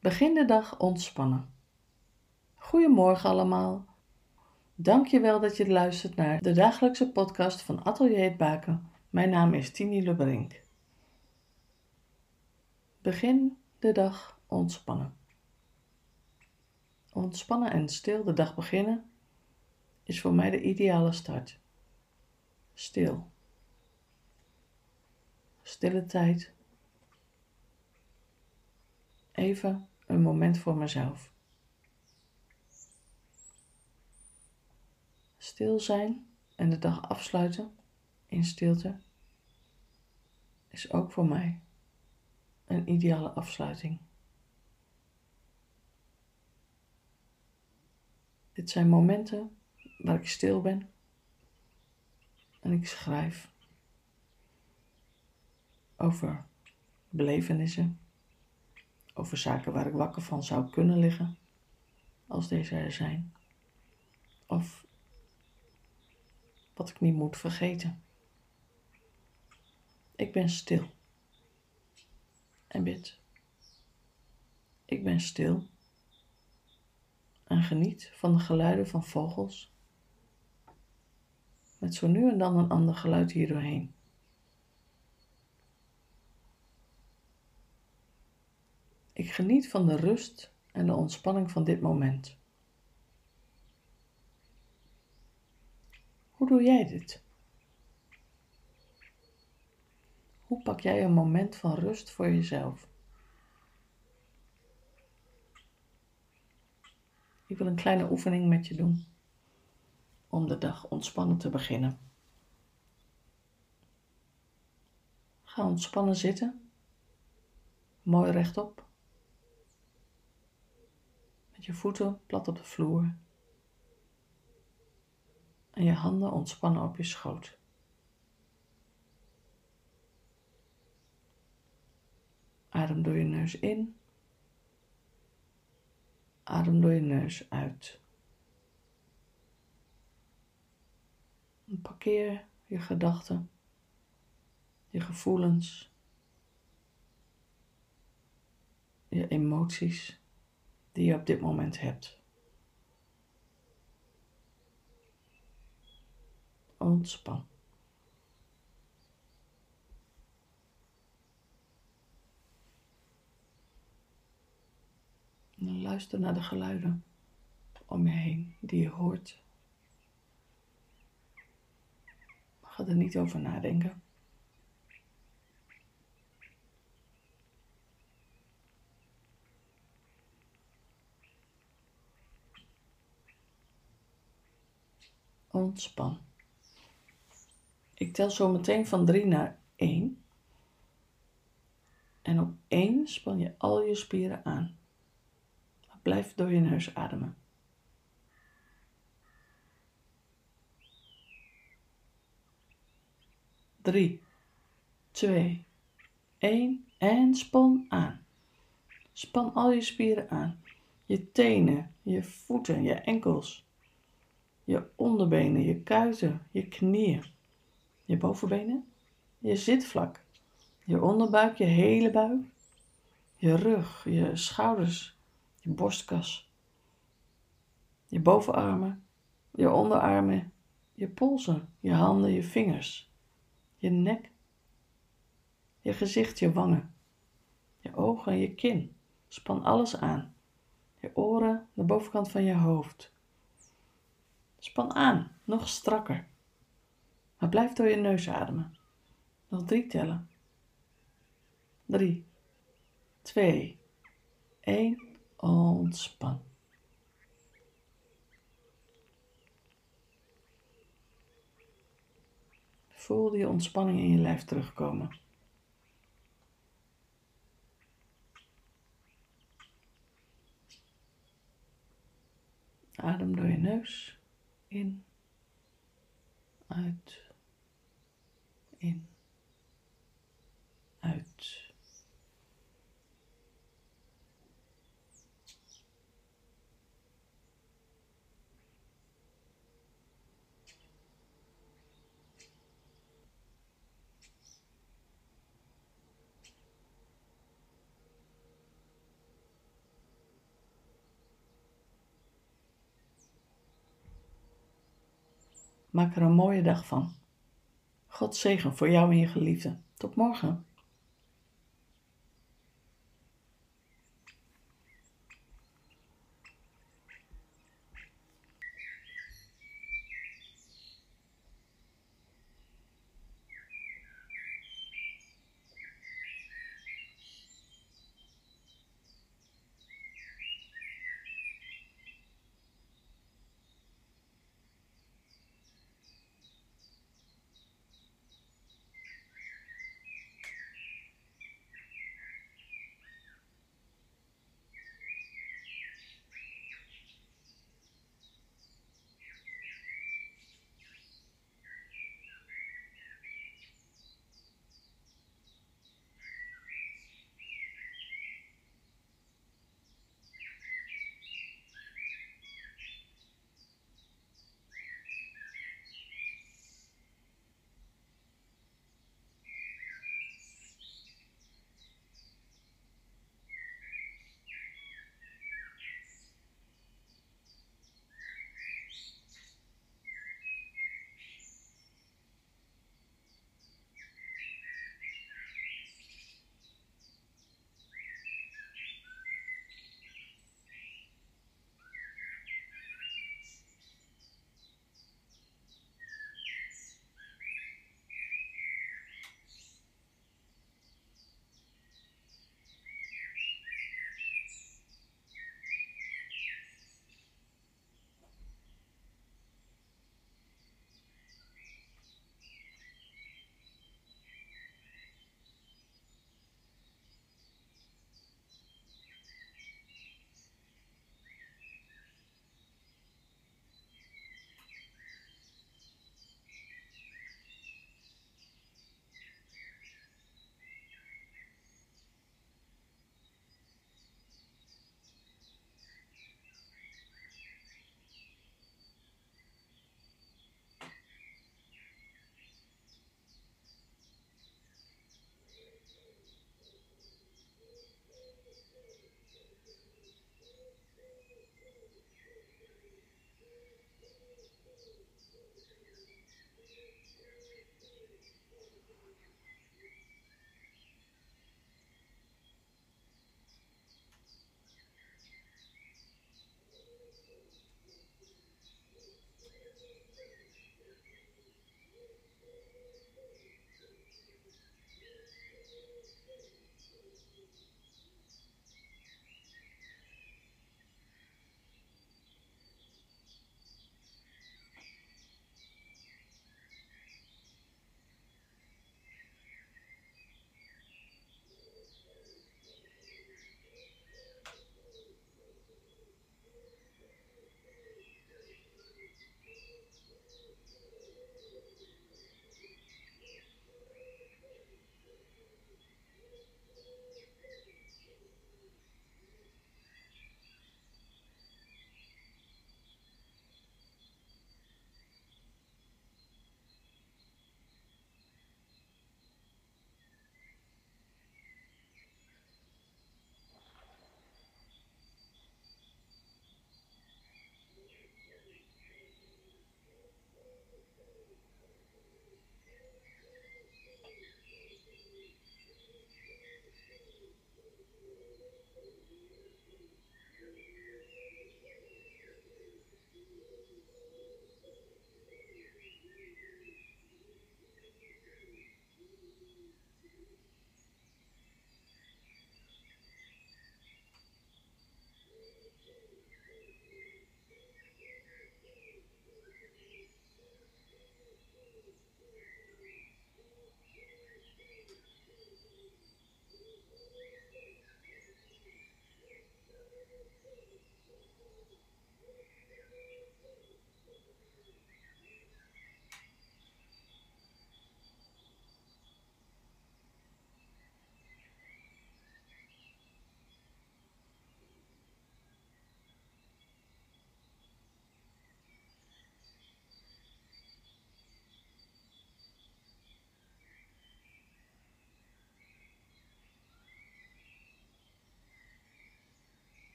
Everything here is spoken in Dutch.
Begin de dag ontspannen. Goedemorgen allemaal. Dank je wel dat je luistert naar de dagelijkse podcast van Atelier het Baken. Mijn naam is Tini Lebrink. Begin de dag ontspannen. Ontspannen en stil de dag beginnen is voor mij de ideale start. Stil. Stille tijd. Even een moment voor mezelf. Stil zijn en de dag afsluiten in stilte is ook voor mij een ideale afsluiting. Dit zijn momenten waar ik stil ben en ik schrijf over belevenissen, over zaken waar ik wakker van zou kunnen liggen, als deze er zijn, of wat ik niet moet vergeten. Ik ben stil. En bid. Ik ben stil. En geniet van de geluiden van vogels, met zo nu en dan een ander geluid hier Ik geniet van de rust en de ontspanning van dit moment. Hoe doe jij dit? Hoe pak jij een moment van rust voor jezelf? Ik wil een kleine oefening met je doen om de dag ontspannen te beginnen. Ga ontspannen zitten, mooi rechtop, je voeten plat op de vloer en je handen ontspannen op je schoot. Adem door je neus in. Adem door je neus uit. Parkeer je gedachten, je gevoelens, je emoties die je op dit moment hebt. Ontspan. En luister naar de geluiden om je heen die je hoort. Ga er niet over nadenken. Ontspan. Ik tel zo meteen van 3 naar 1. En op 1 span je al je spieren aan. Blijf door je neus ademen. Drie, twee, één en span aan. Span al je spieren aan. Je tenen, je voeten, je enkels, je onderbenen, je kuiten, je knieën, je bovenbenen, je zitvlak, je onderbuik, je hele buik, je rug, je schouders, je borstkas, je bovenarmen, je onderarmen, je polsen, je handen, je vingers, je nek, je gezicht, je wangen, je ogen, je kin. Span alles aan. Je oren, de bovenkant van je hoofd. Span aan, nog strakker. Maar blijf door je neus ademen. Nog drie tellen. Drie, twee, één. Ontspan. Voel die ontspanning in je lijf terugkomen. Adem door je neus in, uit, in, uit. Maak er een mooie dag van. God zegen voor jou en je geliefde. Tot morgen.